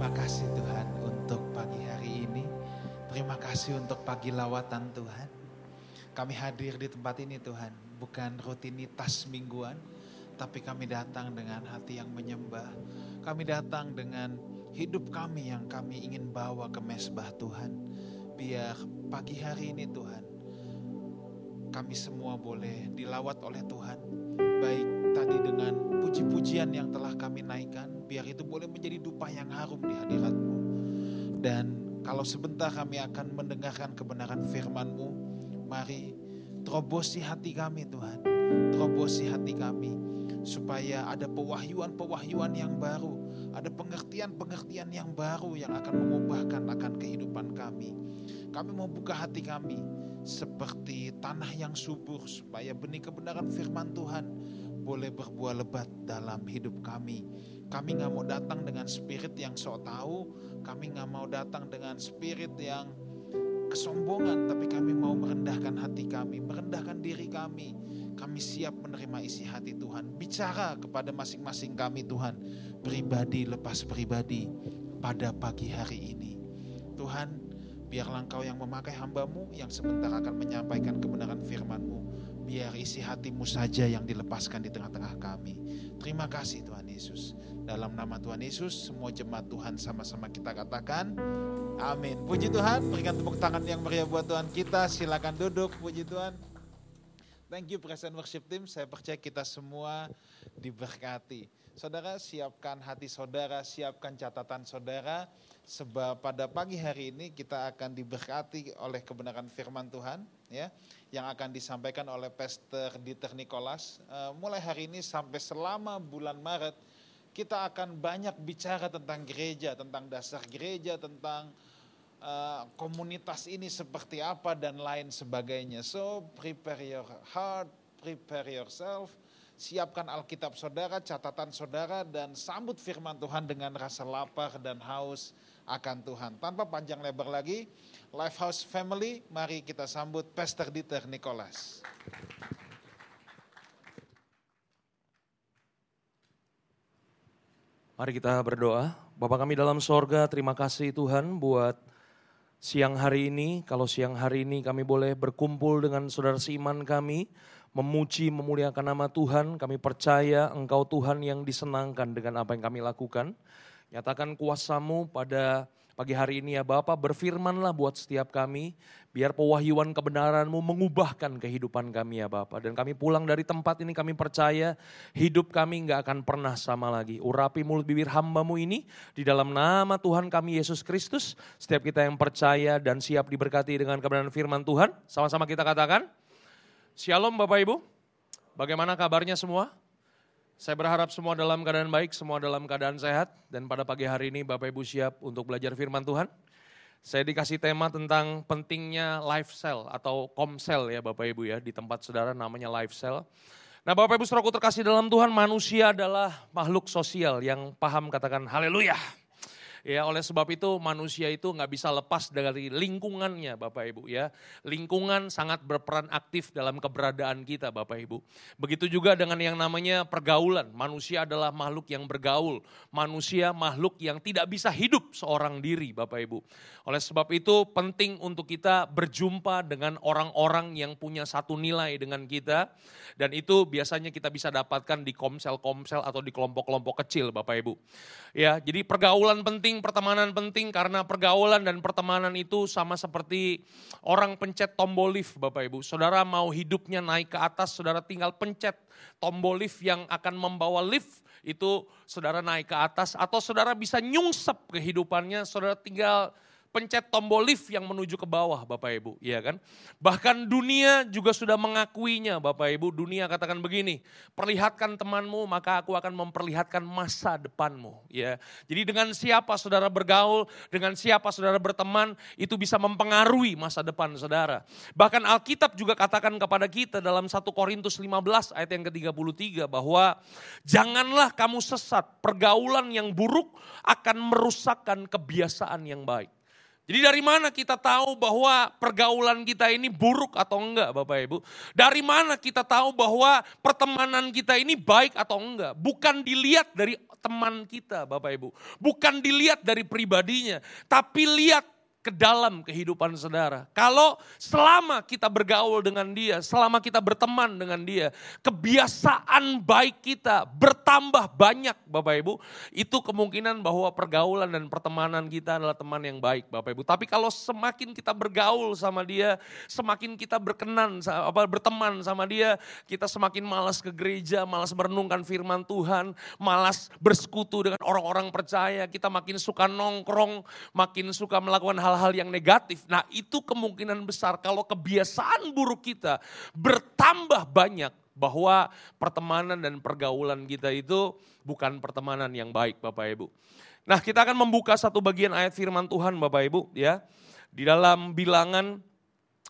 Terima kasih Tuhan untuk pagi hari ini. Terima kasih untuk pagi lawatan Tuhan. Kami hadir di tempat ini Tuhan, bukan rutinitas mingguan, tapi kami datang dengan hati yang menyembah. Kami datang dengan hidup kami yang kami ingin bawa ke mesbah Tuhan. Biar pagi hari ini Tuhan, kami semua boleh dilawat oleh Tuhan. Baik tadi dengan puji-pujian yang telah kami naikkan, biar itu boleh menjadi dupa yang harum di hadiratmu. Dan kalau sebentar kami akan mendengarkan kebenaran firman-Mu, mari terobosi hati kami Tuhan, terobosi hati kami, supaya ada pewahyuan-pewahyuan yang baru, ada pengertian-pengertian yang baru yang akan mengubahkan akan kehidupan kami. Kami mau buka hati kami seperti tanah yang subur supaya benih kebenaran firman Tuhan boleh berbuah lebat dalam hidup kami. Kami nggak mau datang dengan spirit yang sok tahu, kami nggak mau datang dengan spirit yang kesombongan, tapi kami mau merendahkan hati kami, merendahkan diri kami. Kami siap menerima isi hati Tuhan. Bicara kepada masing-masing kami Tuhan, pribadi lepas pribadi pada pagi hari ini. Tuhan, biarlah Engkau yang memakai hambamu yang sebentar akan menyampaikan kebenaran firman-Mu. Biar isi hatimu saja yang dilepaskan di tengah-tengah kami. Terima kasih Tuhan Yesus. Dalam nama Tuhan Yesus, semua jemaat Tuhan sama-sama kita katakan, amin. Puji Tuhan, berikan tepuk tangan yang meriah buat Tuhan kita. Silakan duduk, puji Tuhan. Thank you present worship team, saya percaya kita semua diberkati. Saudara siapkan hati saudara, siapkan catatan saudara, sebab pada pagi hari ini kita akan diberkati oleh kebenaran firman Tuhan, ya yang akan disampaikan oleh Pastor Dieter Nicholas. Uh, mulai hari ini sampai selama bulan Maret, kita akan banyak bicara tentang gereja, tentang dasar gereja, tentang uh, komunitas ini seperti apa dan lain sebagainya. So, prepare your heart, prepare yourself, siapkan Alkitab saudara, catatan saudara, dan sambut firman Tuhan dengan rasa lapar dan haus akan Tuhan. Tanpa panjang lebar lagi, Lifehouse Family, mari kita sambut Pastor Dieter Nicholas. Mari kita berdoa. Bapak kami dalam sorga, terima kasih Tuhan buat siang hari ini. Kalau siang hari ini kami boleh berkumpul dengan saudara seiman kami, memuji, memuliakan nama Tuhan. Kami percaya Engkau Tuhan yang disenangkan dengan apa yang kami lakukan. Nyatakan kuasamu pada Pagi hari ini ya Bapak berfirmanlah buat setiap kami, biar pewahyuan kebenaranmu mengubahkan kehidupan kami ya Bapak. Dan kami pulang dari tempat ini kami percaya hidup kami nggak akan pernah sama lagi. Urapi mulut bibir hambamu ini di dalam nama Tuhan kami Yesus Kristus. Setiap kita yang percaya dan siap diberkati dengan kebenaran firman Tuhan. Sama-sama kita katakan, Shalom Bapak Ibu. Bagaimana kabarnya semua? Saya berharap semua dalam keadaan baik, semua dalam keadaan sehat. Dan pada pagi hari ini Bapak Ibu siap untuk belajar firman Tuhan. Saya dikasih tema tentang pentingnya life cell atau komsel ya Bapak Ibu ya. Di tempat saudara namanya life cell. Nah Bapak Ibu saudaraku terkasih dalam Tuhan, manusia adalah makhluk sosial yang paham katakan haleluya. Ya, oleh sebab itu manusia itu nggak bisa lepas dari lingkungannya Bapak Ibu ya. Lingkungan sangat berperan aktif dalam keberadaan kita Bapak Ibu. Begitu juga dengan yang namanya pergaulan. Manusia adalah makhluk yang bergaul. Manusia makhluk yang tidak bisa hidup seorang diri Bapak Ibu. Oleh sebab itu penting untuk kita berjumpa dengan orang-orang yang punya satu nilai dengan kita. Dan itu biasanya kita bisa dapatkan di komsel-komsel atau di kelompok-kelompok kecil Bapak Ibu. Ya, jadi pergaulan penting penting, pertemanan penting karena pergaulan dan pertemanan itu sama seperti orang pencet tombol lift Bapak Ibu. Saudara mau hidupnya naik ke atas, saudara tinggal pencet tombol lift yang akan membawa lift itu saudara naik ke atas atau saudara bisa nyungsep kehidupannya, saudara tinggal pencet tombol lift yang menuju ke bawah Bapak Ibu, ya kan? Bahkan dunia juga sudah mengakuinya Bapak Ibu. Dunia katakan begini, perlihatkan temanmu maka aku akan memperlihatkan masa depanmu, ya. Jadi dengan siapa saudara bergaul, dengan siapa saudara berteman, itu bisa mempengaruhi masa depan saudara. Bahkan Alkitab juga katakan kepada kita dalam 1 Korintus 15 ayat yang ke-33 bahwa janganlah kamu sesat, pergaulan yang buruk akan merusakkan kebiasaan yang baik. Jadi dari mana kita tahu bahwa pergaulan kita ini buruk atau enggak Bapak Ibu? Dari mana kita tahu bahwa pertemanan kita ini baik atau enggak? Bukan dilihat dari teman kita Bapak Ibu. Bukan dilihat dari pribadinya. Tapi lihat ke dalam kehidupan saudara. Kalau selama kita bergaul dengan dia, selama kita berteman dengan dia, kebiasaan baik kita bertambah banyak Bapak Ibu, itu kemungkinan bahwa pergaulan dan pertemanan kita adalah teman yang baik Bapak Ibu. Tapi kalau semakin kita bergaul sama dia, semakin kita berkenan apa berteman sama dia, kita semakin malas ke gereja, malas merenungkan firman Tuhan, malas bersekutu dengan orang-orang percaya, kita makin suka nongkrong, makin suka melakukan hal hal-hal yang negatif. Nah itu kemungkinan besar kalau kebiasaan buruk kita bertambah banyak bahwa pertemanan dan pergaulan kita itu bukan pertemanan yang baik Bapak Ibu. Nah kita akan membuka satu bagian ayat firman Tuhan Bapak Ibu ya. Di dalam bilangan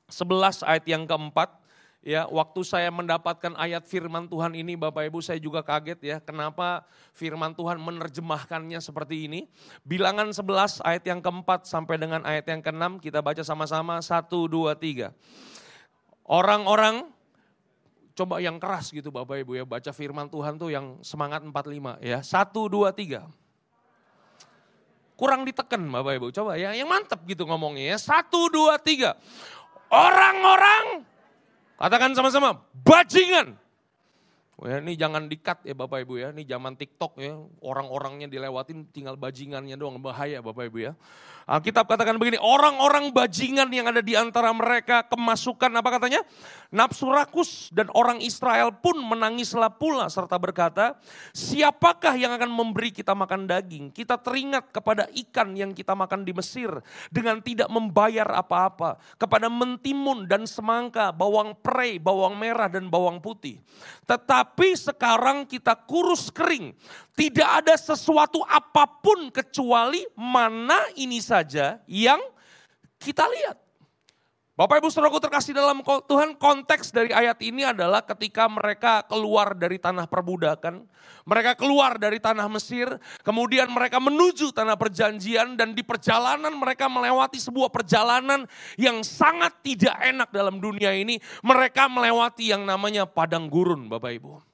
11 ayat yang keempat Ya, waktu saya mendapatkan ayat firman Tuhan ini Bapak Ibu saya juga kaget ya. Kenapa firman Tuhan menerjemahkannya seperti ini. Bilangan 11 ayat yang keempat sampai dengan ayat yang keenam kita baca sama-sama. Satu, dua, tiga. Orang-orang coba yang keras gitu Bapak Ibu ya. Baca firman Tuhan tuh yang semangat 45 ya. Satu, dua, tiga. Kurang ditekan Bapak Ibu. Coba ya, yang mantep gitu ngomongnya ya. Satu, dua, tiga. Orang-orang Katakan sama-sama, bajingan. Ya, ini jangan dikat ya Bapak Ibu ya, ini zaman TikTok ya, orang-orangnya dilewatin tinggal bajingannya doang, bahaya Bapak Ibu ya. Alkitab katakan begini, orang-orang bajingan yang ada di antara mereka kemasukan apa katanya? Nafsu rakus dan orang Israel pun menangislah pula serta berkata, siapakah yang akan memberi kita makan daging? Kita teringat kepada ikan yang kita makan di Mesir dengan tidak membayar apa-apa. Kepada mentimun dan semangka, bawang prei, bawang merah dan bawang putih. Tetap tapi sekarang kita kurus kering. Tidak ada sesuatu apa pun kecuali mana ini saja yang kita lihat. Bapak Ibu Saudaraku terkasih dalam Tuhan, konteks dari ayat ini adalah ketika mereka keluar dari tanah perbudakan, mereka keluar dari tanah Mesir, kemudian mereka menuju tanah perjanjian dan di perjalanan mereka melewati sebuah perjalanan yang sangat tidak enak dalam dunia ini. Mereka melewati yang namanya padang gurun Bapak Ibu.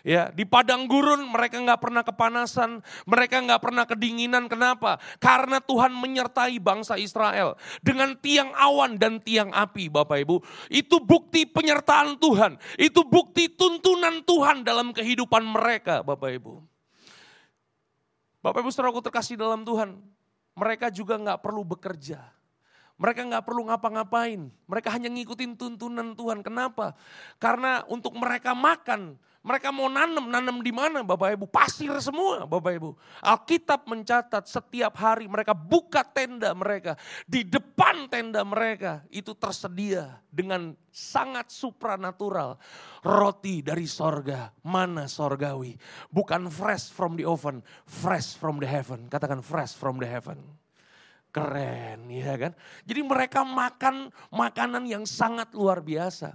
Ya, di padang gurun mereka nggak pernah kepanasan, mereka nggak pernah kedinginan. Kenapa? Karena Tuhan menyertai bangsa Israel dengan tiang awan dan tiang api, Bapak Ibu. Itu bukti penyertaan Tuhan, itu bukti tuntunan Tuhan dalam kehidupan mereka, Bapak Ibu. Bapak Ibu saudaraku terkasih dalam Tuhan, mereka juga nggak perlu bekerja. Mereka nggak perlu ngapa-ngapain. Mereka hanya ngikutin tuntunan Tuhan. Kenapa? Karena untuk mereka makan, mereka mau nanam, nanam di mana Bapak Ibu? Pasir semua Bapak Ibu. Alkitab mencatat setiap hari mereka buka tenda mereka. Di depan tenda mereka itu tersedia dengan sangat supranatural. Roti dari sorga, mana sorgawi. Bukan fresh from the oven, fresh from the heaven. Katakan fresh from the heaven. Keren ya kan. Jadi mereka makan makanan yang sangat luar biasa.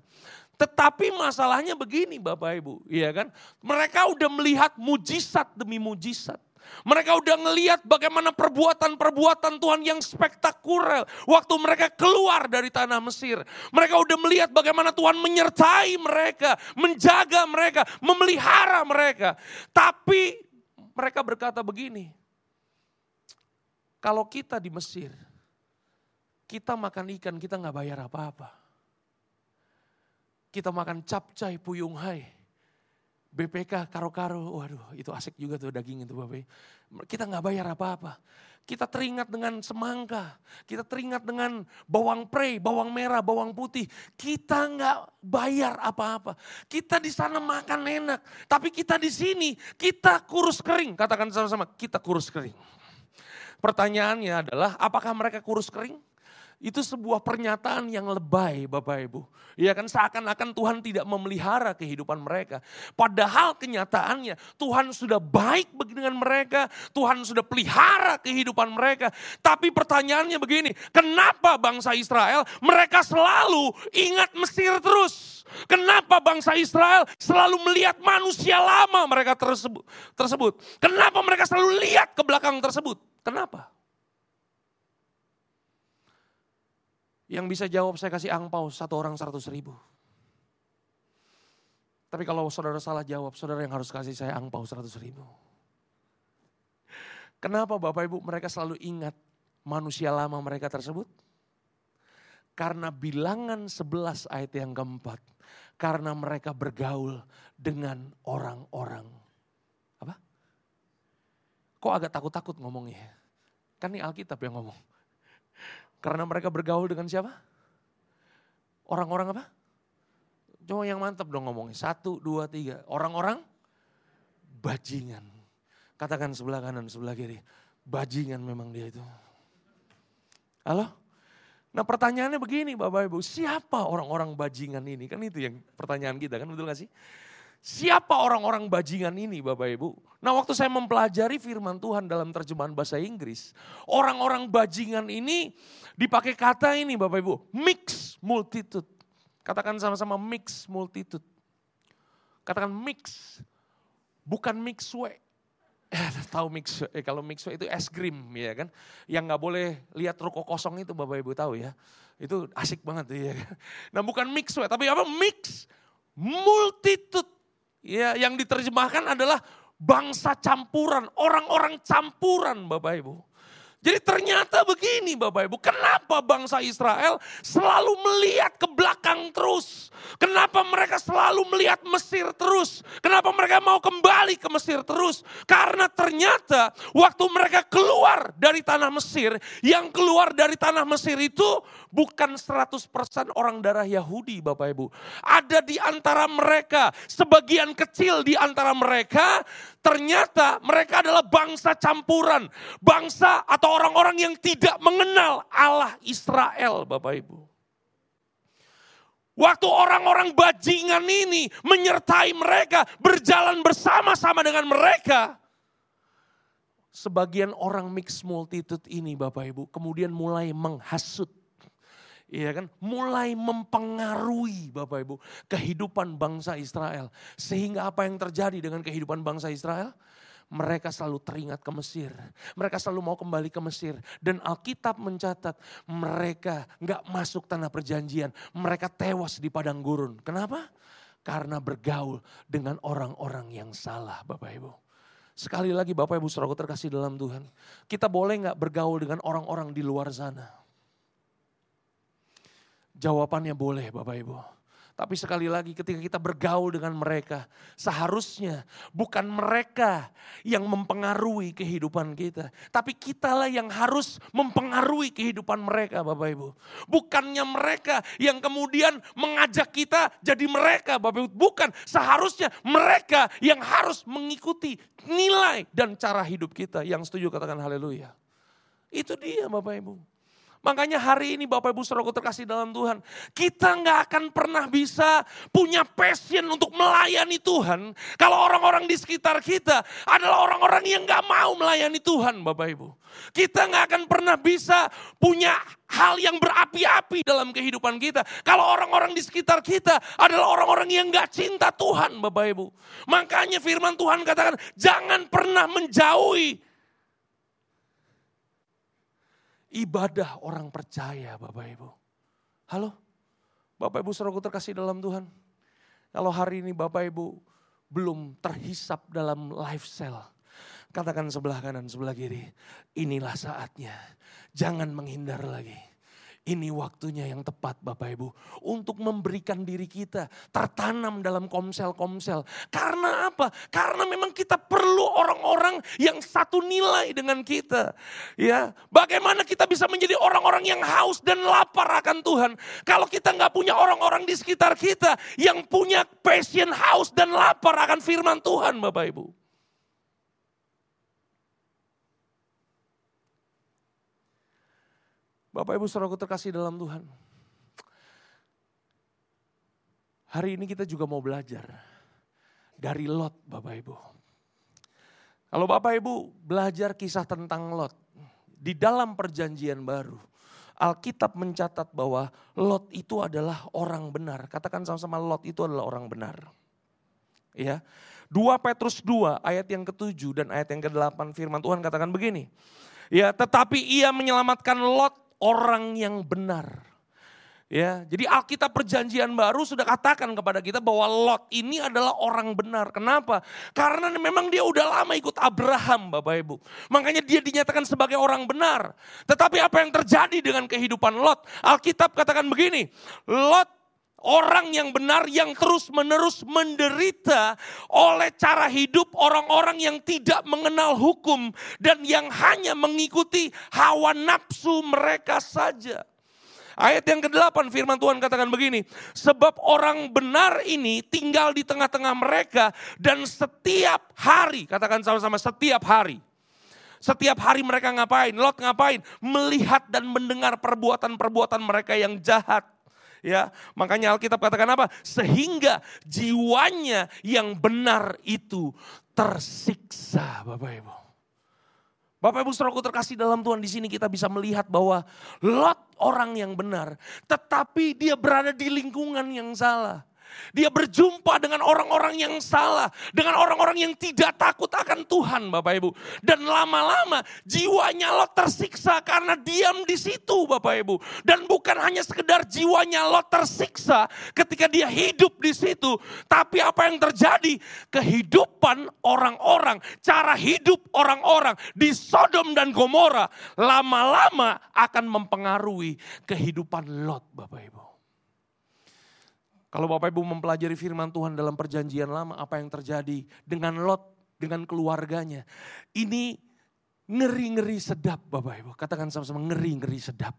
Tetapi masalahnya begini Bapak Ibu, iya kan? Mereka udah melihat mujizat demi mujizat. Mereka udah ngeliat bagaimana perbuatan-perbuatan Tuhan yang spektakuler. Waktu mereka keluar dari tanah Mesir. Mereka udah melihat bagaimana Tuhan menyertai mereka. Menjaga mereka, memelihara mereka. Tapi mereka berkata begini. Kalau kita di Mesir, kita makan ikan, kita nggak bayar apa-apa. Kita makan capcay puyung hai. BPK karo-karo, waduh itu asik juga tuh daging itu Bapak. Kita nggak bayar apa-apa. Kita teringat dengan semangka, kita teringat dengan bawang prei, bawang merah, bawang putih. Kita nggak bayar apa-apa. Kita di sana makan enak, tapi kita di sini kita kurus kering. Katakan sama-sama, kita kurus kering. Pertanyaannya adalah, apakah mereka kurus kering? Itu sebuah pernyataan yang lebay Bapak Ibu. Ya kan seakan-akan Tuhan tidak memelihara kehidupan mereka. Padahal kenyataannya Tuhan sudah baik dengan mereka, Tuhan sudah pelihara kehidupan mereka. Tapi pertanyaannya begini, kenapa bangsa Israel mereka selalu ingat Mesir terus? Kenapa bangsa Israel selalu melihat manusia lama mereka tersebut? tersebut? Kenapa mereka selalu lihat ke belakang tersebut? Kenapa? Yang bisa jawab saya kasih angpau satu orang seratus ribu. Tapi kalau saudara salah jawab, saudara yang harus kasih saya angpau seratus ribu. Kenapa Bapak Ibu mereka selalu ingat manusia lama mereka tersebut? Karena bilangan 11 ayat yang keempat. Karena mereka bergaul dengan orang-orang. Apa? Kok agak takut-takut ngomongnya? Kan ini Alkitab yang ngomong. Karena mereka bergaul dengan siapa? Orang-orang apa? Coba yang mantap dong ngomongnya. Satu, dua, tiga. Orang-orang bajingan. Katakan sebelah kanan, sebelah kiri. Bajingan memang dia itu. Halo? Nah pertanyaannya begini Bapak Ibu, siapa orang-orang bajingan ini? Kan itu yang pertanyaan kita kan betul gak sih? Siapa orang-orang bajingan ini Bapak Ibu? Nah waktu saya mempelajari firman Tuhan dalam terjemahan bahasa Inggris. Orang-orang bajingan ini dipakai kata ini Bapak Ibu. Mix multitude. Katakan sama-sama mix multitude. Katakan mix. Bukan mix way. tahu mix eh, kalau mix itu es krim ya kan yang nggak boleh lihat ruko kosong itu bapak ibu tahu ya itu asik banget ya kan? nah bukan mix tapi apa mix multitude ya yang diterjemahkan adalah bangsa campuran orang-orang campuran bapak ibu jadi ternyata begini Bapak Ibu, kenapa bangsa Israel selalu melihat ke belakang terus? Kenapa mereka selalu melihat Mesir terus? Kenapa mereka mau kembali ke Mesir terus? Karena ternyata waktu mereka keluar dari tanah Mesir, yang keluar dari tanah Mesir itu bukan 100% orang darah Yahudi Bapak Ibu. Ada di antara mereka, sebagian kecil di antara mereka, ternyata mereka adalah bangsa campuran. Bangsa atau orang-orang yang tidak mengenal Allah Israel, Bapak Ibu. Waktu orang-orang bajingan ini menyertai mereka, berjalan bersama-sama dengan mereka. Sebagian orang mix multitude ini Bapak Ibu kemudian mulai menghasut. Iya kan, mulai mempengaruhi Bapak Ibu kehidupan bangsa Israel. Sehingga apa yang terjadi dengan kehidupan bangsa Israel? mereka selalu teringat ke Mesir. Mereka selalu mau kembali ke Mesir. Dan Alkitab mencatat mereka nggak masuk tanah perjanjian. Mereka tewas di padang gurun. Kenapa? Karena bergaul dengan orang-orang yang salah Bapak Ibu. Sekali lagi Bapak Ibu saudara terkasih dalam Tuhan. Kita boleh nggak bergaul dengan orang-orang di luar sana? Jawabannya boleh Bapak Ibu. Tapi sekali lagi ketika kita bergaul dengan mereka, seharusnya bukan mereka yang mempengaruhi kehidupan kita. Tapi kitalah yang harus mempengaruhi kehidupan mereka Bapak Ibu. Bukannya mereka yang kemudian mengajak kita jadi mereka Bapak Ibu. Bukan, seharusnya mereka yang harus mengikuti nilai dan cara hidup kita. Yang setuju katakan haleluya. Itu dia Bapak Ibu. Makanya hari ini Bapak Ibu Saudara terkasih dalam Tuhan. Kita nggak akan pernah bisa punya passion untuk melayani Tuhan. Kalau orang-orang di sekitar kita adalah orang-orang yang nggak mau melayani Tuhan Bapak Ibu. Kita nggak akan pernah bisa punya hal yang berapi-api dalam kehidupan kita. Kalau orang-orang di sekitar kita adalah orang-orang yang nggak cinta Tuhan Bapak Ibu. Makanya firman Tuhan katakan jangan pernah menjauhi ibadah orang percaya Bapak Ibu. Halo? Bapak Ibu saudara terkasih dalam Tuhan. Kalau hari ini Bapak Ibu belum terhisap dalam lifestyle. Katakan sebelah kanan, sebelah kiri. Inilah saatnya. Jangan menghindar lagi ini waktunya yang tepat Bapak Ibu. Untuk memberikan diri kita tertanam dalam komsel-komsel. Karena apa? Karena memang kita perlu orang-orang yang satu nilai dengan kita. Ya, Bagaimana kita bisa menjadi orang-orang yang haus dan lapar akan Tuhan. Kalau kita nggak punya orang-orang di sekitar kita yang punya passion haus dan lapar akan firman Tuhan Bapak Ibu. Bapak Ibu saudaraku terkasih dalam Tuhan. Hari ini kita juga mau belajar dari Lot Bapak Ibu. Kalau Bapak Ibu belajar kisah tentang Lot di dalam perjanjian baru. Alkitab mencatat bahwa Lot itu adalah orang benar. Katakan sama-sama Lot itu adalah orang benar. Ya. 2 Petrus 2 ayat yang ketujuh dan ayat yang ke-8 firman Tuhan katakan begini. Ya, tetapi ia menyelamatkan Lot orang yang benar. Ya, jadi Alkitab Perjanjian Baru sudah katakan kepada kita bahwa Lot ini adalah orang benar. Kenapa? Karena memang dia udah lama ikut Abraham, Bapak Ibu. Makanya dia dinyatakan sebagai orang benar. Tetapi apa yang terjadi dengan kehidupan Lot? Alkitab katakan begini, Lot orang yang benar yang terus-menerus menderita oleh cara hidup orang-orang yang tidak mengenal hukum dan yang hanya mengikuti hawa nafsu mereka saja. Ayat yang ke-8 firman Tuhan katakan begini. Sebab orang benar ini tinggal di tengah-tengah mereka dan setiap hari, katakan sama-sama setiap hari. Setiap hari mereka ngapain? Lot ngapain? Melihat dan mendengar perbuatan-perbuatan mereka yang jahat. Ya, makanya Alkitab katakan apa? Sehingga jiwanya yang benar itu tersiksa, Bapak Ibu. Bapak Ibu Saudaraku terkasih dalam Tuhan di sini kita bisa melihat bahwa Lot orang yang benar, tetapi dia berada di lingkungan yang salah. Dia berjumpa dengan orang-orang yang salah, dengan orang-orang yang tidak takut akan Tuhan, Bapak Ibu. Dan lama-lama jiwanya Lot tersiksa karena diam di situ, Bapak Ibu. Dan bukan hanya sekedar jiwanya Lot tersiksa ketika dia hidup di situ, tapi apa yang terjadi? Kehidupan orang-orang, cara hidup orang-orang di Sodom dan Gomora lama-lama akan mempengaruhi kehidupan Lot, Bapak Ibu. Kalau Bapak Ibu mempelajari firman Tuhan dalam perjanjian lama, apa yang terjadi dengan Lot, dengan keluarganya. Ini ngeri-ngeri sedap Bapak Ibu. Katakan sama-sama ngeri-ngeri sedap.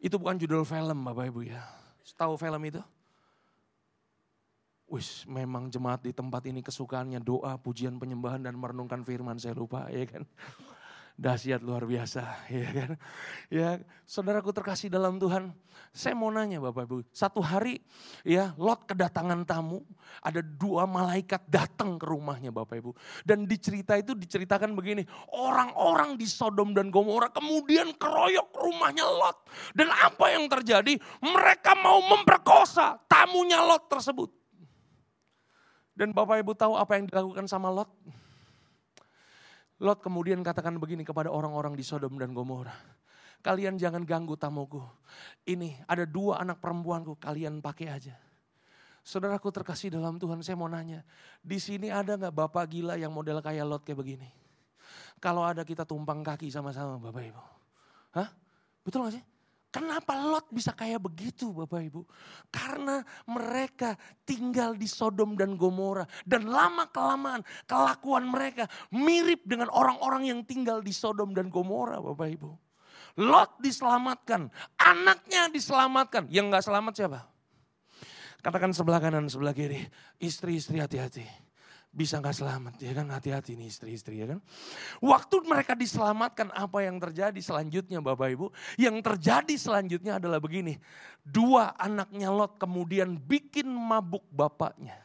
Itu bukan judul film Bapak Ibu ya. Tahu film itu? Wis, memang jemaat di tempat ini kesukaannya doa, pujian, penyembahan dan merenungkan firman. Saya lupa ya kan dahsyat luar biasa, ya kan? Ya, saudaraku terkasih dalam Tuhan, saya mau nanya Bapak Ibu, satu hari ya Lot kedatangan tamu, ada dua malaikat datang ke rumahnya Bapak Ibu. Dan di cerita itu diceritakan begini, orang-orang di Sodom dan Gomora kemudian keroyok rumahnya Lot. Dan apa yang terjadi? Mereka mau memperkosa tamunya Lot tersebut. Dan Bapak Ibu tahu apa yang dilakukan sama Lot? Lot kemudian katakan begini kepada orang-orang di Sodom dan Gomora. Kalian jangan ganggu tamuku. Ini ada dua anak perempuanku, kalian pakai aja. Saudaraku terkasih dalam Tuhan, saya mau nanya. Di sini ada nggak bapak gila yang model kayak Lot kayak begini? Kalau ada kita tumpang kaki sama-sama Bapak Ibu. Hah? Betul gak sih? Kenapa Lot bisa kayak begitu Bapak Ibu? Karena mereka tinggal di Sodom dan Gomora. Dan lama kelamaan kelakuan mereka mirip dengan orang-orang yang tinggal di Sodom dan Gomora Bapak Ibu. Lot diselamatkan, anaknya diselamatkan. Yang gak selamat siapa? Katakan sebelah kanan, sebelah kiri. Istri-istri hati-hati bisa nggak selamat ya kan? Hati-hati nih istri-istri ya kan? Waktu mereka diselamatkan apa yang terjadi selanjutnya Bapak Ibu? Yang terjadi selanjutnya adalah begini. Dua anaknya Lot kemudian bikin mabuk bapaknya.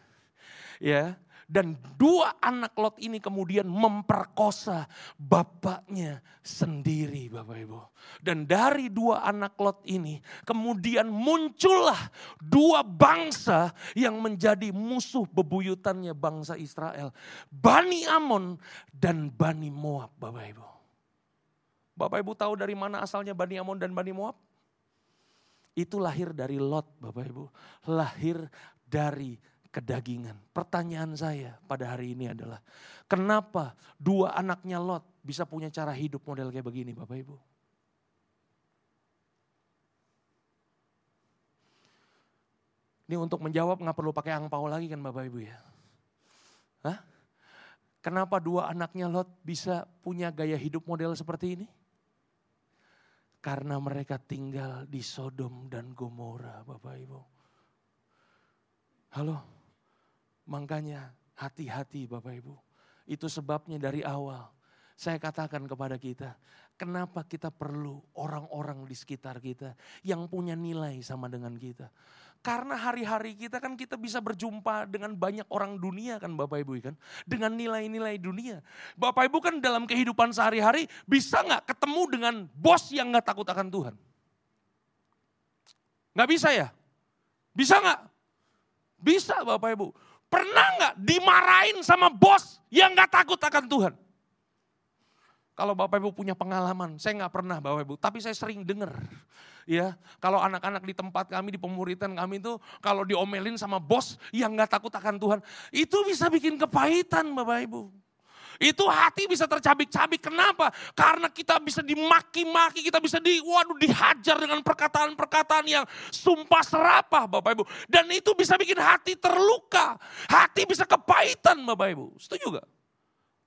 Ya dan dua anak Lot ini kemudian memperkosa bapaknya sendiri Bapak Ibu. Dan dari dua anak Lot ini kemudian muncullah dua bangsa yang menjadi musuh bebuyutannya bangsa Israel. Bani Amon dan Bani Moab Bapak Ibu. Bapak Ibu tahu dari mana asalnya Bani Amon dan Bani Moab? Itu lahir dari Lot Bapak Ibu. Lahir dari kedagingan. Pertanyaan saya pada hari ini adalah, kenapa dua anaknya Lot bisa punya cara hidup model kayak begini Bapak Ibu? Ini untuk menjawab nggak perlu pakai angpau lagi kan Bapak Ibu ya? Hah? Kenapa dua anaknya Lot bisa punya gaya hidup model seperti ini? Karena mereka tinggal di Sodom dan Gomora Bapak Ibu. Halo, Makanya hati-hati Bapak Ibu. Itu sebabnya dari awal saya katakan kepada kita, kenapa kita perlu orang-orang di sekitar kita yang punya nilai sama dengan kita. Karena hari-hari kita kan kita bisa berjumpa dengan banyak orang dunia kan Bapak Ibu kan. Dengan nilai-nilai dunia. Bapak Ibu kan dalam kehidupan sehari-hari bisa nggak ketemu dengan bos yang nggak takut akan Tuhan? Nggak bisa ya? Bisa nggak? Bisa Bapak Ibu. Pernah nggak dimarahin sama bos yang nggak takut akan Tuhan? kalau Bapak Ibu punya pengalaman, saya nggak pernah Bapak Ibu, tapi saya sering dengar. Ya, kalau anak-anak di tempat kami, di pemuritan kami itu, kalau diomelin sama bos yang nggak takut akan Tuhan, itu bisa bikin kepahitan Bapak Ibu. Itu hati bisa tercabik-cabik. Kenapa? Karena kita bisa dimaki-maki, kita bisa di, waduh, dihajar dengan perkataan-perkataan yang sumpah serapah Bapak Ibu. Dan itu bisa bikin hati terluka. Hati bisa kepahitan Bapak Ibu. Setuju gak?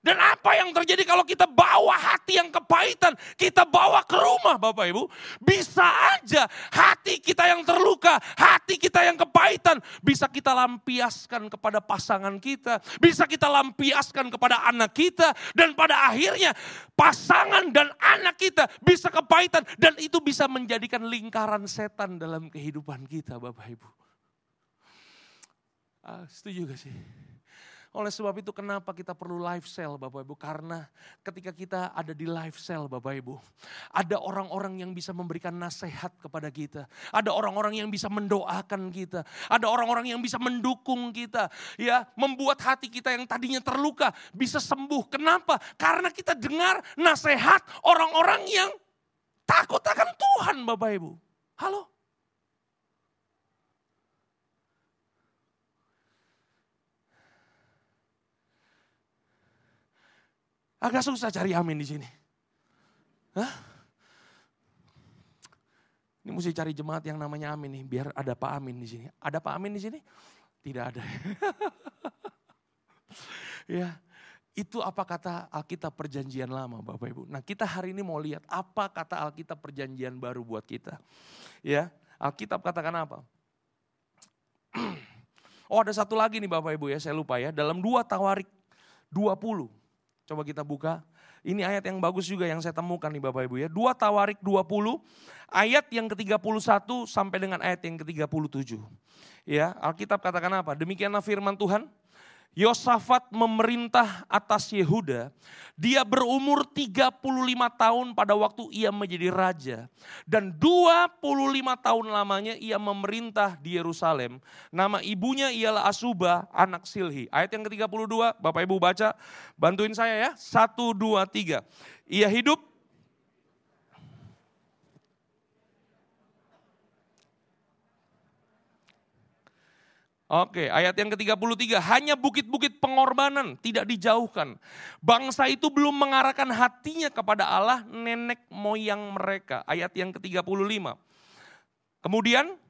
Dan apa yang terjadi kalau kita bawa hati yang kepahitan, kita bawa ke rumah Bapak Ibu. Bisa aja hati kita yang terluka, hati kita yang kepahitan, bisa kita lampiaskan kepada pasangan kita, bisa kita lampiaskan kepada anak kita, dan pada akhirnya pasangan dan anak kita bisa kepahitan, dan itu bisa menjadikan lingkaran setan dalam kehidupan kita Bapak Ibu. Ah, setuju gak sih? Oleh sebab itu kenapa kita perlu life cell Bapak Ibu? Karena ketika kita ada di life cell Bapak Ibu. Ada orang-orang yang bisa memberikan nasihat kepada kita. Ada orang-orang yang bisa mendoakan kita. Ada orang-orang yang bisa mendukung kita. Ya, membuat hati kita yang tadinya terluka bisa sembuh. Kenapa? Karena kita dengar nasihat orang-orang yang takut akan Tuhan Bapak Ibu. Halo? Agak susah cari amin di sini. Hah? Ini mesti cari jemaat yang namanya amin nih, biar ada Pak Amin di sini. Ada Pak Amin di sini? Tidak ada. ya, itu apa kata Alkitab perjanjian lama Bapak Ibu. Nah kita hari ini mau lihat apa kata Alkitab perjanjian baru buat kita. Ya, Alkitab katakan apa? oh ada satu lagi nih Bapak Ibu ya, saya lupa ya. Dalam dua Tawarik 20 Coba kita buka. Ini ayat yang bagus juga yang saya temukan nih Bapak Ibu ya. Dua Tawarik 20, ayat yang ke-31 sampai dengan ayat yang ke-37. Ya, Alkitab katakan apa? Demikianlah firman Tuhan. Yosafat memerintah atas Yehuda. Dia berumur 35 tahun pada waktu ia menjadi raja. Dan 25 tahun lamanya ia memerintah di Yerusalem. Nama ibunya ialah Asuba, anak Silhi. Ayat yang ke-32, Bapak Ibu baca, bantuin saya ya. 1, 2, 3. Ia hidup Oke, ayat yang ke-33, hanya bukit-bukit pengorbanan tidak dijauhkan. Bangsa itu belum mengarahkan hatinya kepada Allah nenek moyang mereka. Ayat yang ke-35. Kemudian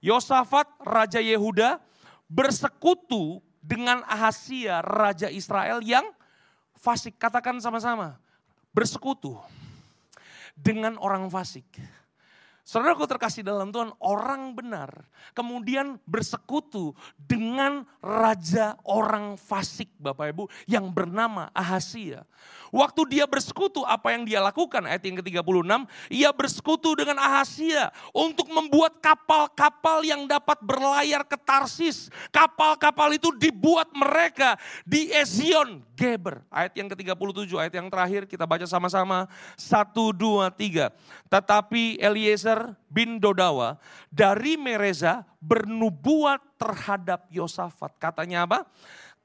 Yosafat Raja Yehuda bersekutu dengan Ahasia Raja Israel yang fasik. Katakan sama-sama, bersekutu dengan orang fasik. Saudaraku terkasih dalam Tuhan, orang benar kemudian bersekutu dengan raja orang fasik Bapak Ibu yang bernama Ahasia. Waktu dia bersekutu apa yang dia lakukan ayat yang ke-36, ia bersekutu dengan Ahasia untuk membuat kapal-kapal yang dapat berlayar ke Tarsis. Kapal-kapal itu dibuat mereka di Ezion Geber. Ayat yang ke-37, ayat yang terakhir kita baca sama-sama. Satu, dua, tiga. Tetapi Eliezer bin Dodawa dari Mereza bernubuat terhadap Yosafat. Katanya apa?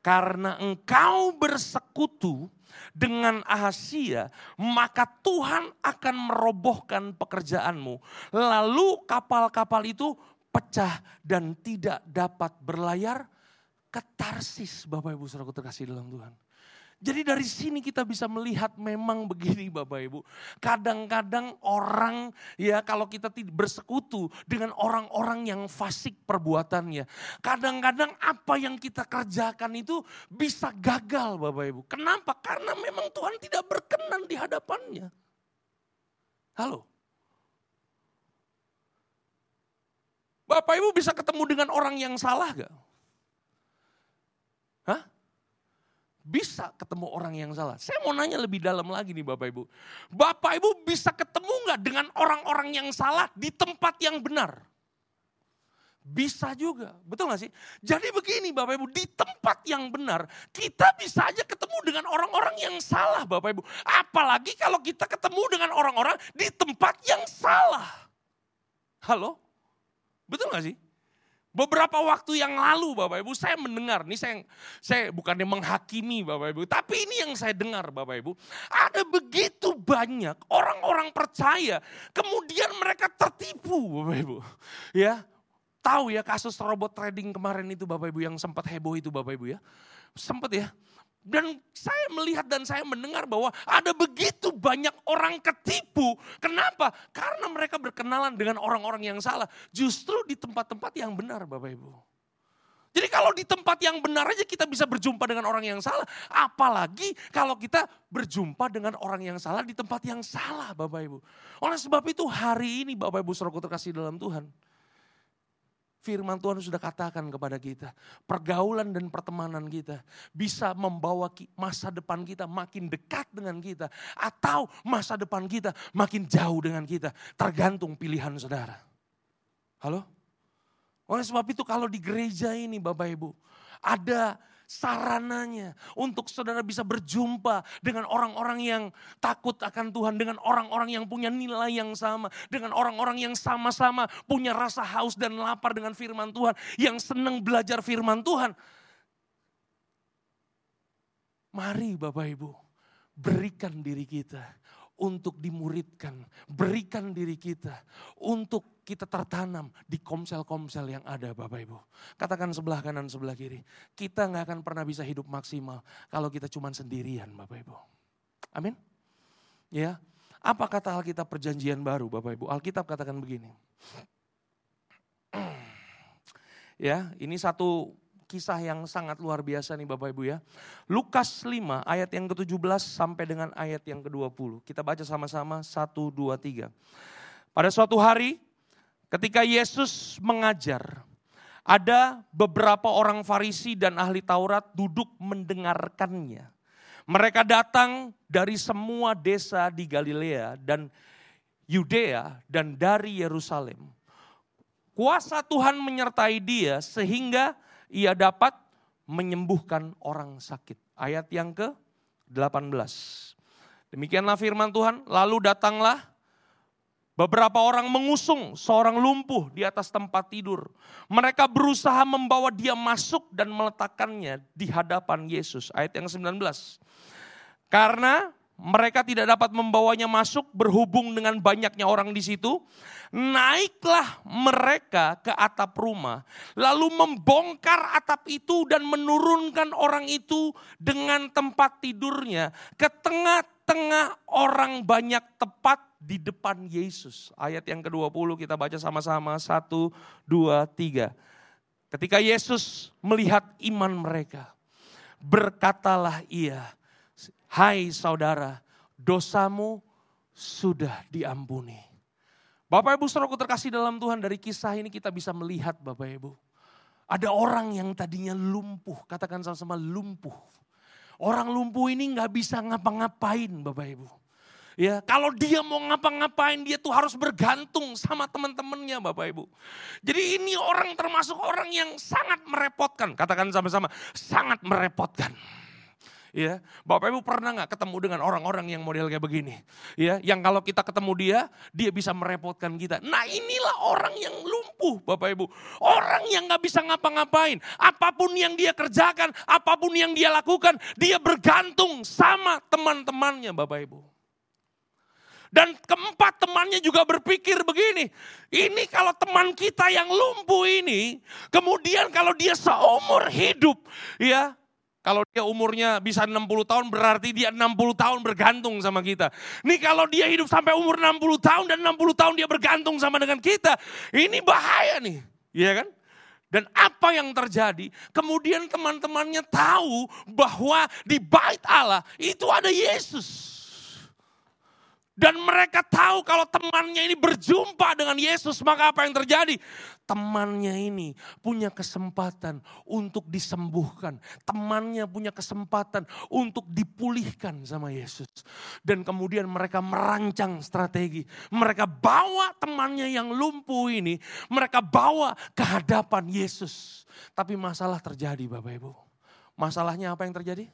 Karena engkau bersekutu dengan Ahasia, maka Tuhan akan merobohkan pekerjaanmu. Lalu kapal-kapal itu pecah dan tidak dapat berlayar ke Tarsis. Bapak Ibu saudara terkasih dalam Tuhan. Jadi dari sini kita bisa melihat memang begini Bapak Ibu. Kadang-kadang orang ya kalau kita bersekutu dengan orang-orang yang fasik perbuatannya. Kadang-kadang apa yang kita kerjakan itu bisa gagal Bapak Ibu. Kenapa? Karena memang Tuhan tidak berkenan di hadapannya. Halo. Bapak Ibu bisa ketemu dengan orang yang salah gak? Hah? Bisa ketemu orang yang salah. Saya mau nanya lebih dalam lagi nih Bapak Ibu. Bapak Ibu bisa ketemu nggak dengan orang-orang yang salah di tempat yang benar? Bisa juga, betul gak sih? Jadi begini Bapak Ibu, di tempat yang benar kita bisa aja ketemu dengan orang-orang yang salah Bapak Ibu. Apalagi kalau kita ketemu dengan orang-orang di tempat yang salah. Halo? Betul gak sih? Beberapa waktu yang lalu Bapak Ibu saya mendengar, ini saya, saya bukannya menghakimi Bapak Ibu, tapi ini yang saya dengar Bapak Ibu. Ada begitu banyak orang-orang percaya, kemudian mereka tertipu Bapak Ibu. Ya, tahu ya kasus robot trading kemarin itu Bapak Ibu yang sempat heboh itu Bapak Ibu ya. Sempat ya, dan saya melihat dan saya mendengar bahwa ada begitu banyak orang ketipu. Kenapa? Karena mereka berkenalan dengan orang-orang yang salah. Justru di tempat-tempat yang benar Bapak Ibu. Jadi kalau di tempat yang benar aja kita bisa berjumpa dengan orang yang salah. Apalagi kalau kita berjumpa dengan orang yang salah di tempat yang salah Bapak Ibu. Oleh sebab itu hari ini Bapak Ibu Saudara terkasih dalam Tuhan firman Tuhan sudah katakan kepada kita. Pergaulan dan pertemanan kita bisa membawa masa depan kita makin dekat dengan kita. Atau masa depan kita makin jauh dengan kita. Tergantung pilihan saudara. Halo? Oleh sebab itu kalau di gereja ini Bapak Ibu. Ada sarananya untuk saudara bisa berjumpa dengan orang-orang yang takut akan Tuhan, dengan orang-orang yang punya nilai yang sama, dengan orang-orang yang sama-sama punya rasa haus dan lapar dengan firman Tuhan, yang senang belajar firman Tuhan. Mari Bapak Ibu, berikan diri kita untuk dimuridkan. Berikan diri kita untuk kita tertanam di komsel-komsel yang ada Bapak Ibu. Katakan sebelah kanan, sebelah kiri. Kita nggak akan pernah bisa hidup maksimal kalau kita cuma sendirian Bapak Ibu. Amin. Ya, apa kata Alkitab perjanjian baru Bapak Ibu? Alkitab katakan begini. Ya, ini satu kisah yang sangat luar biasa nih Bapak Ibu ya. Lukas 5 ayat yang ke-17 sampai dengan ayat yang ke-20. Kita baca sama-sama 1, 2, 3. Pada suatu hari ketika Yesus mengajar, ada beberapa orang Farisi dan ahli Taurat duduk mendengarkannya. Mereka datang dari semua desa di Galilea dan Yudea dan dari Yerusalem. Kuasa Tuhan menyertai dia sehingga ia dapat menyembuhkan orang sakit. Ayat yang ke-18. Demikianlah firman Tuhan, lalu datanglah beberapa orang mengusung seorang lumpuh di atas tempat tidur. Mereka berusaha membawa dia masuk dan meletakkannya di hadapan Yesus. Ayat yang 19. Karena mereka tidak dapat membawanya masuk berhubung dengan banyaknya orang di situ. Naiklah mereka ke atap rumah, lalu membongkar atap itu dan menurunkan orang itu dengan tempat tidurnya ke tengah-tengah orang banyak tepat di depan Yesus. Ayat yang ke-20 kita baca sama-sama. Satu, dua, tiga. Ketika Yesus melihat iman mereka, berkatalah ia, Hai saudara, dosamu sudah diampuni. Bapak Ibu saudaraku terkasih dalam Tuhan dari kisah ini kita bisa melihat Bapak Ibu. Ada orang yang tadinya lumpuh, katakan sama-sama lumpuh. Orang lumpuh ini nggak bisa ngapa-ngapain Bapak Ibu. Ya, kalau dia mau ngapa-ngapain dia tuh harus bergantung sama teman-temannya Bapak Ibu. Jadi ini orang termasuk orang yang sangat merepotkan. Katakan sama-sama, sangat merepotkan. Ya, Bapak Ibu pernah nggak ketemu dengan orang-orang yang model kayak begini? Ya, yang kalau kita ketemu dia, dia bisa merepotkan kita. Nah inilah orang yang lumpuh Bapak Ibu. Orang yang nggak bisa ngapa-ngapain. Apa pun yang dia kerjakan, apa pun yang dia lakukan, dia bergantung sama teman-temannya Bapak Ibu. Dan keempat temannya juga berpikir begini, ini kalau teman kita yang lumpuh ini, kemudian kalau dia seumur hidup, ya kalau dia umurnya bisa 60 tahun berarti dia 60 tahun bergantung sama kita. Nih kalau dia hidup sampai umur 60 tahun dan 60 tahun dia bergantung sama dengan kita. Ini bahaya nih. Iya kan? Dan apa yang terjadi? Kemudian teman-temannya tahu bahwa di bait Allah itu ada Yesus. Dan mereka tahu kalau temannya ini berjumpa dengan Yesus, maka apa yang terjadi? Temannya ini punya kesempatan untuk disembuhkan. Temannya punya kesempatan untuk dipulihkan sama Yesus. Dan kemudian mereka merancang strategi. Mereka bawa temannya yang lumpuh ini, mereka bawa ke hadapan Yesus. Tapi masalah terjadi Bapak Ibu. Masalahnya apa yang terjadi?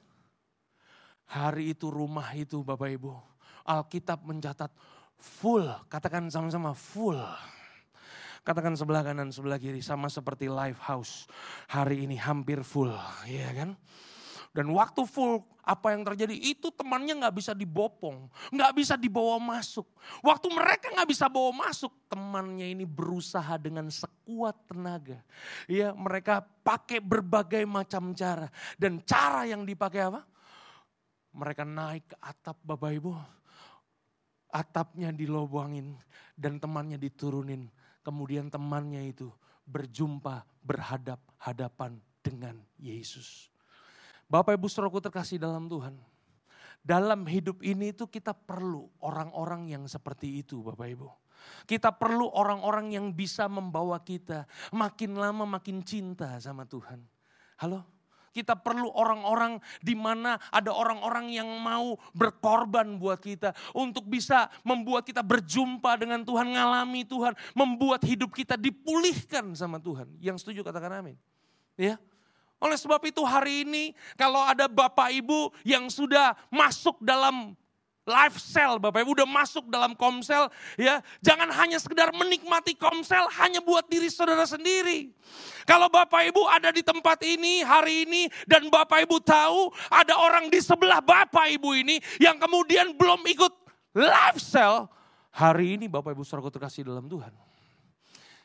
Hari itu rumah itu Bapak Ibu Alkitab mencatat full, katakan sama-sama full. Katakan sebelah kanan, sebelah kiri. Sama seperti live house. Hari ini hampir full. Iya kan? Dan waktu full apa yang terjadi itu temannya nggak bisa dibopong, nggak bisa dibawa masuk. Waktu mereka nggak bisa bawa masuk, temannya ini berusaha dengan sekuat tenaga. Ya, mereka pakai berbagai macam cara dan cara yang dipakai apa? Mereka naik ke atap Bapak Ibu, atapnya dilobangin dan temannya diturunin. Kemudian temannya itu berjumpa berhadap-hadapan dengan Yesus. Bapak Ibu Saudaraku terkasih dalam Tuhan. Dalam hidup ini itu kita perlu orang-orang yang seperti itu Bapak Ibu. Kita perlu orang-orang yang bisa membawa kita makin lama makin cinta sama Tuhan. Halo? Kita perlu orang-orang di mana ada orang-orang yang mau berkorban buat kita untuk bisa membuat kita berjumpa dengan Tuhan, ngalami Tuhan, membuat hidup kita dipulihkan sama Tuhan. Yang setuju katakan amin. Ya. Oleh sebab itu hari ini kalau ada Bapak Ibu yang sudah masuk dalam life cell, Bapak Ibu udah masuk dalam komsel, ya jangan hanya sekedar menikmati komsel hanya buat diri saudara sendiri. Kalau Bapak Ibu ada di tempat ini hari ini dan Bapak Ibu tahu ada orang di sebelah Bapak Ibu ini yang kemudian belum ikut life cell, hari ini Bapak Ibu saudara terkasih dalam Tuhan.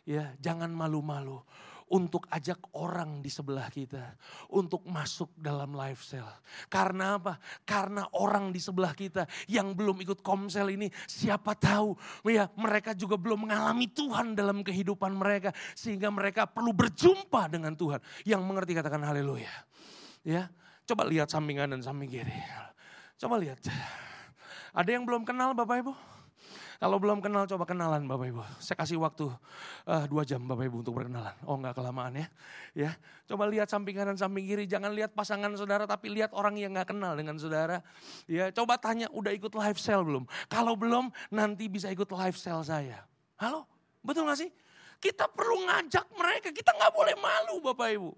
Ya, jangan malu-malu untuk ajak orang di sebelah kita untuk masuk dalam life cell. Karena apa? Karena orang di sebelah kita yang belum ikut komsel ini siapa tahu ya mereka juga belum mengalami Tuhan dalam kehidupan mereka sehingga mereka perlu berjumpa dengan Tuhan. Yang mengerti katakan haleluya. Ya, coba lihat samping kanan samping kiri. Coba lihat. Ada yang belum kenal Bapak Ibu? Kalau belum kenal coba kenalan Bapak Ibu. Saya kasih waktu uh, dua jam Bapak Ibu untuk berkenalan. Oh enggak kelamaan ya. ya. Coba lihat samping kanan samping kiri. Jangan lihat pasangan saudara tapi lihat orang yang nggak kenal dengan saudara. Ya, Coba tanya udah ikut live sale belum? Kalau belum nanti bisa ikut live sale saya. Halo? Betul gak sih? Kita perlu ngajak mereka. Kita nggak boleh malu Bapak Ibu.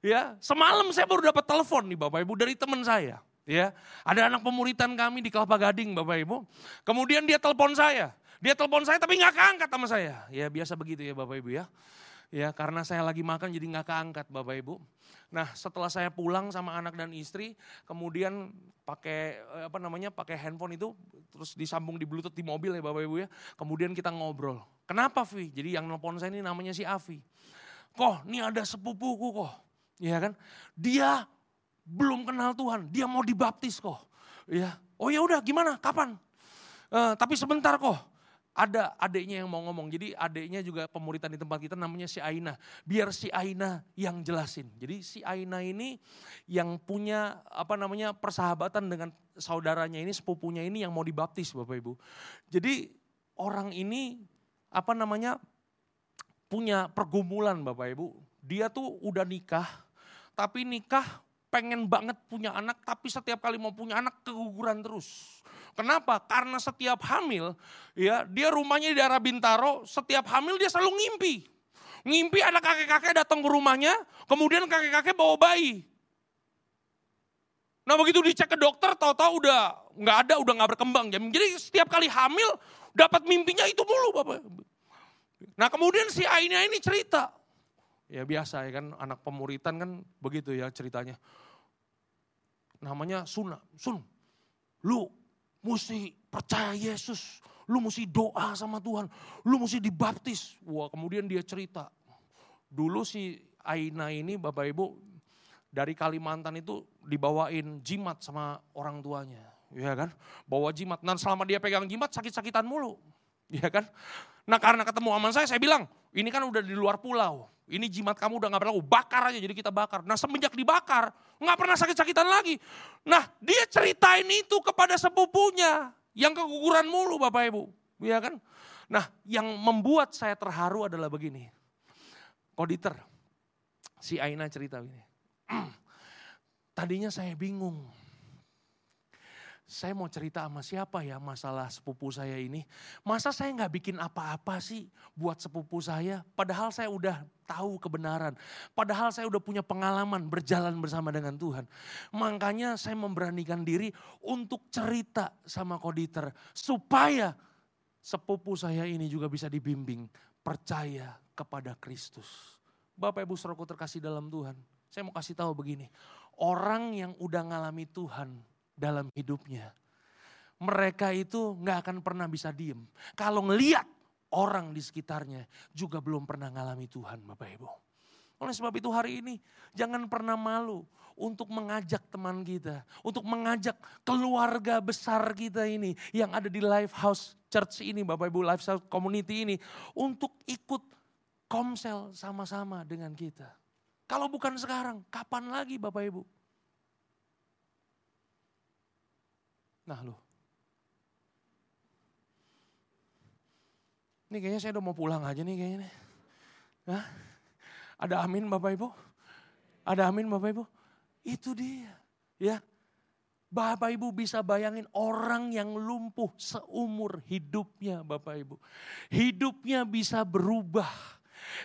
Ya, semalam saya baru dapat telepon nih Bapak Ibu dari teman saya. Ya, ada anak pemuritan kami di Kelapa Gading, Bapak Ibu. Kemudian dia telepon saya. Dia telepon saya tapi nggak keangkat sama saya. Ya biasa begitu ya Bapak Ibu ya. Ya karena saya lagi makan jadi nggak keangkat Bapak Ibu. Nah setelah saya pulang sama anak dan istri, kemudian pakai eh, apa namanya pakai handphone itu terus disambung di bluetooth di mobil ya Bapak Ibu ya. Kemudian kita ngobrol. Kenapa Vi? Jadi yang nelpon saya ini namanya si Avi. Kok, ini ada sepupuku kok. Ya kan? Dia belum kenal Tuhan, dia mau dibaptis kok. Ya, oh ya udah gimana? Kapan? Uh, tapi sebentar kok. Ada adiknya yang mau ngomong. Jadi adiknya juga pemuritan di tempat kita namanya si Aina. Biar si Aina yang jelasin. Jadi si Aina ini yang punya apa namanya persahabatan dengan saudaranya ini, sepupunya ini yang mau dibaptis Bapak Ibu. Jadi orang ini apa namanya punya pergumulan Bapak Ibu. Dia tuh udah nikah, tapi nikah pengen banget punya anak, tapi setiap kali mau punya anak keguguran terus. Kenapa? Karena setiap hamil, ya dia rumahnya di daerah Bintaro, setiap hamil dia selalu ngimpi. Ngimpi ada kakek-kakek datang ke rumahnya, kemudian kakek-kakek bawa bayi. Nah begitu dicek ke dokter, tahu-tahu udah nggak ada, udah nggak berkembang. Jadi setiap kali hamil dapat mimpinya itu mulu bapak. Nah kemudian si Aina ini cerita, ya biasa ya kan anak pemuritan kan begitu ya ceritanya namanya Suna. Sun, lu mesti percaya Yesus. Lu mesti doa sama Tuhan. Lu mesti dibaptis. Wah kemudian dia cerita. Dulu si Aina ini Bapak Ibu dari Kalimantan itu dibawain jimat sama orang tuanya. Ya kan? Bawa jimat. Dan selama dia pegang jimat sakit-sakitan mulu. Ya kan? Nah karena ketemu aman saya, saya bilang, ini kan udah di luar pulau. Ini jimat kamu udah gak berlaku, bakar aja jadi kita bakar. Nah semenjak dibakar, gak pernah sakit-sakitan lagi. Nah dia ceritain itu kepada sepupunya yang keguguran mulu Bapak Ibu. Ya kan? Nah yang membuat saya terharu adalah begini. Koditer, si Aina cerita begini. Tadinya saya bingung saya mau cerita sama siapa ya masalah sepupu saya ini. Masa saya nggak bikin apa-apa sih buat sepupu saya. Padahal saya udah tahu kebenaran. Padahal saya udah punya pengalaman berjalan bersama dengan Tuhan. Makanya saya memberanikan diri untuk cerita sama koditer. Supaya sepupu saya ini juga bisa dibimbing percaya kepada Kristus. Bapak Ibu Saudaraku terkasih dalam Tuhan. Saya mau kasih tahu begini. Orang yang udah ngalami Tuhan dalam hidupnya. Mereka itu nggak akan pernah bisa diem. Kalau ngeliat orang di sekitarnya juga belum pernah ngalami Tuhan Bapak Ibu. Oleh sebab itu hari ini jangan pernah malu untuk mengajak teman kita, untuk mengajak keluarga besar kita ini yang ada di Life House Church ini, Bapak Ibu Life House Community ini untuk ikut komsel sama-sama dengan kita. Kalau bukan sekarang, kapan lagi Bapak Ibu? Nah loh. Ini kayaknya saya udah mau pulang aja nih kayaknya. Hah? Ada amin Bapak Ibu? Ada amin Bapak Ibu? Itu dia. Ya. Bapak Ibu bisa bayangin orang yang lumpuh seumur hidupnya Bapak Ibu. Hidupnya bisa berubah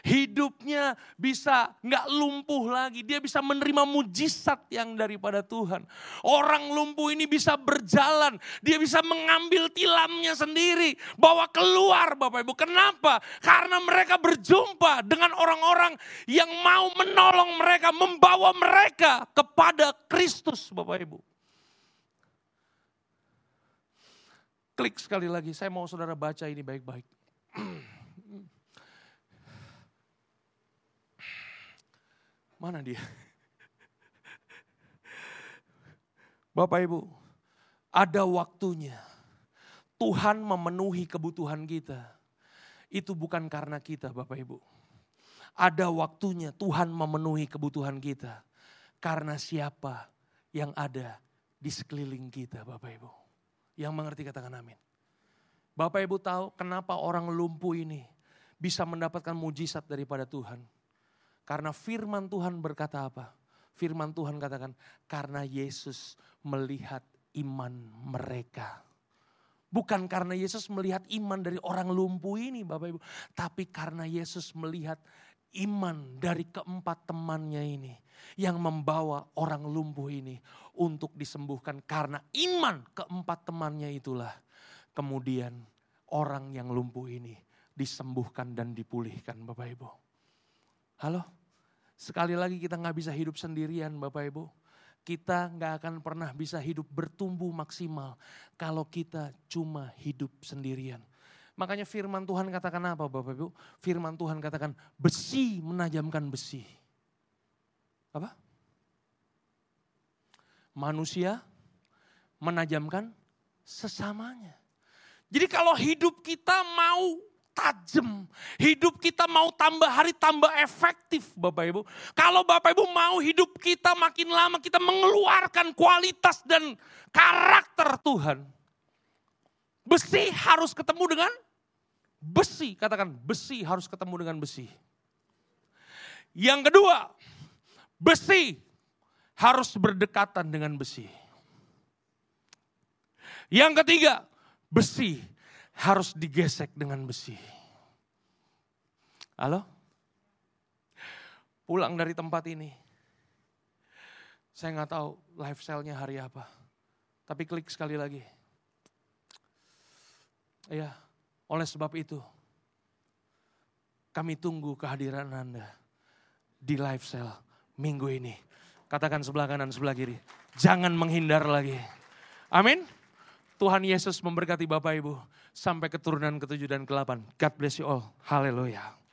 Hidupnya bisa nggak lumpuh lagi. Dia bisa menerima mujizat yang daripada Tuhan. Orang lumpuh ini bisa berjalan. Dia bisa mengambil tilamnya sendiri. Bawa keluar Bapak Ibu. Kenapa? Karena mereka berjumpa dengan orang-orang yang mau menolong mereka. Membawa mereka kepada Kristus Bapak Ibu. Klik sekali lagi, saya mau saudara baca ini baik-baik. Mana dia? Bapak Ibu, ada waktunya Tuhan memenuhi kebutuhan kita. Itu bukan karena kita Bapak Ibu. Ada waktunya Tuhan memenuhi kebutuhan kita. Karena siapa yang ada di sekeliling kita Bapak Ibu. Yang mengerti katakan amin. Bapak Ibu tahu kenapa orang lumpuh ini bisa mendapatkan mujizat daripada Tuhan. Karena firman Tuhan berkata apa? Firman Tuhan katakan, karena Yesus melihat iman mereka. Bukan karena Yesus melihat iman dari orang lumpuh ini Bapak Ibu. Tapi karena Yesus melihat iman dari keempat temannya ini. Yang membawa orang lumpuh ini untuk disembuhkan. Karena iman keempat temannya itulah. Kemudian orang yang lumpuh ini disembuhkan dan dipulihkan Bapak Ibu. Halo? Sekali lagi kita nggak bisa hidup sendirian Bapak Ibu. Kita nggak akan pernah bisa hidup bertumbuh maksimal kalau kita cuma hidup sendirian. Makanya firman Tuhan katakan apa Bapak Ibu? Firman Tuhan katakan besi menajamkan besi. Apa? Manusia menajamkan sesamanya. Jadi kalau hidup kita mau tajam. Hidup kita mau tambah hari tambah efektif Bapak Ibu. Kalau Bapak Ibu mau hidup kita makin lama kita mengeluarkan kualitas dan karakter Tuhan. Besi harus ketemu dengan besi. Katakan besi harus ketemu dengan besi. Yang kedua, besi harus berdekatan dengan besi. Yang ketiga, besi harus digesek dengan besi. Halo? Pulang dari tempat ini. Saya nggak tahu lifestyle-nya hari apa. Tapi klik sekali lagi. Ya, oleh sebab itu kami tunggu kehadiran Anda di lifestyle minggu ini. Katakan sebelah kanan, sebelah kiri. Jangan menghindar lagi. Amin. Tuhan Yesus memberkati Bapak Ibu sampai keturunan ketujuh dan ke-8. God bless you all. Haleluya.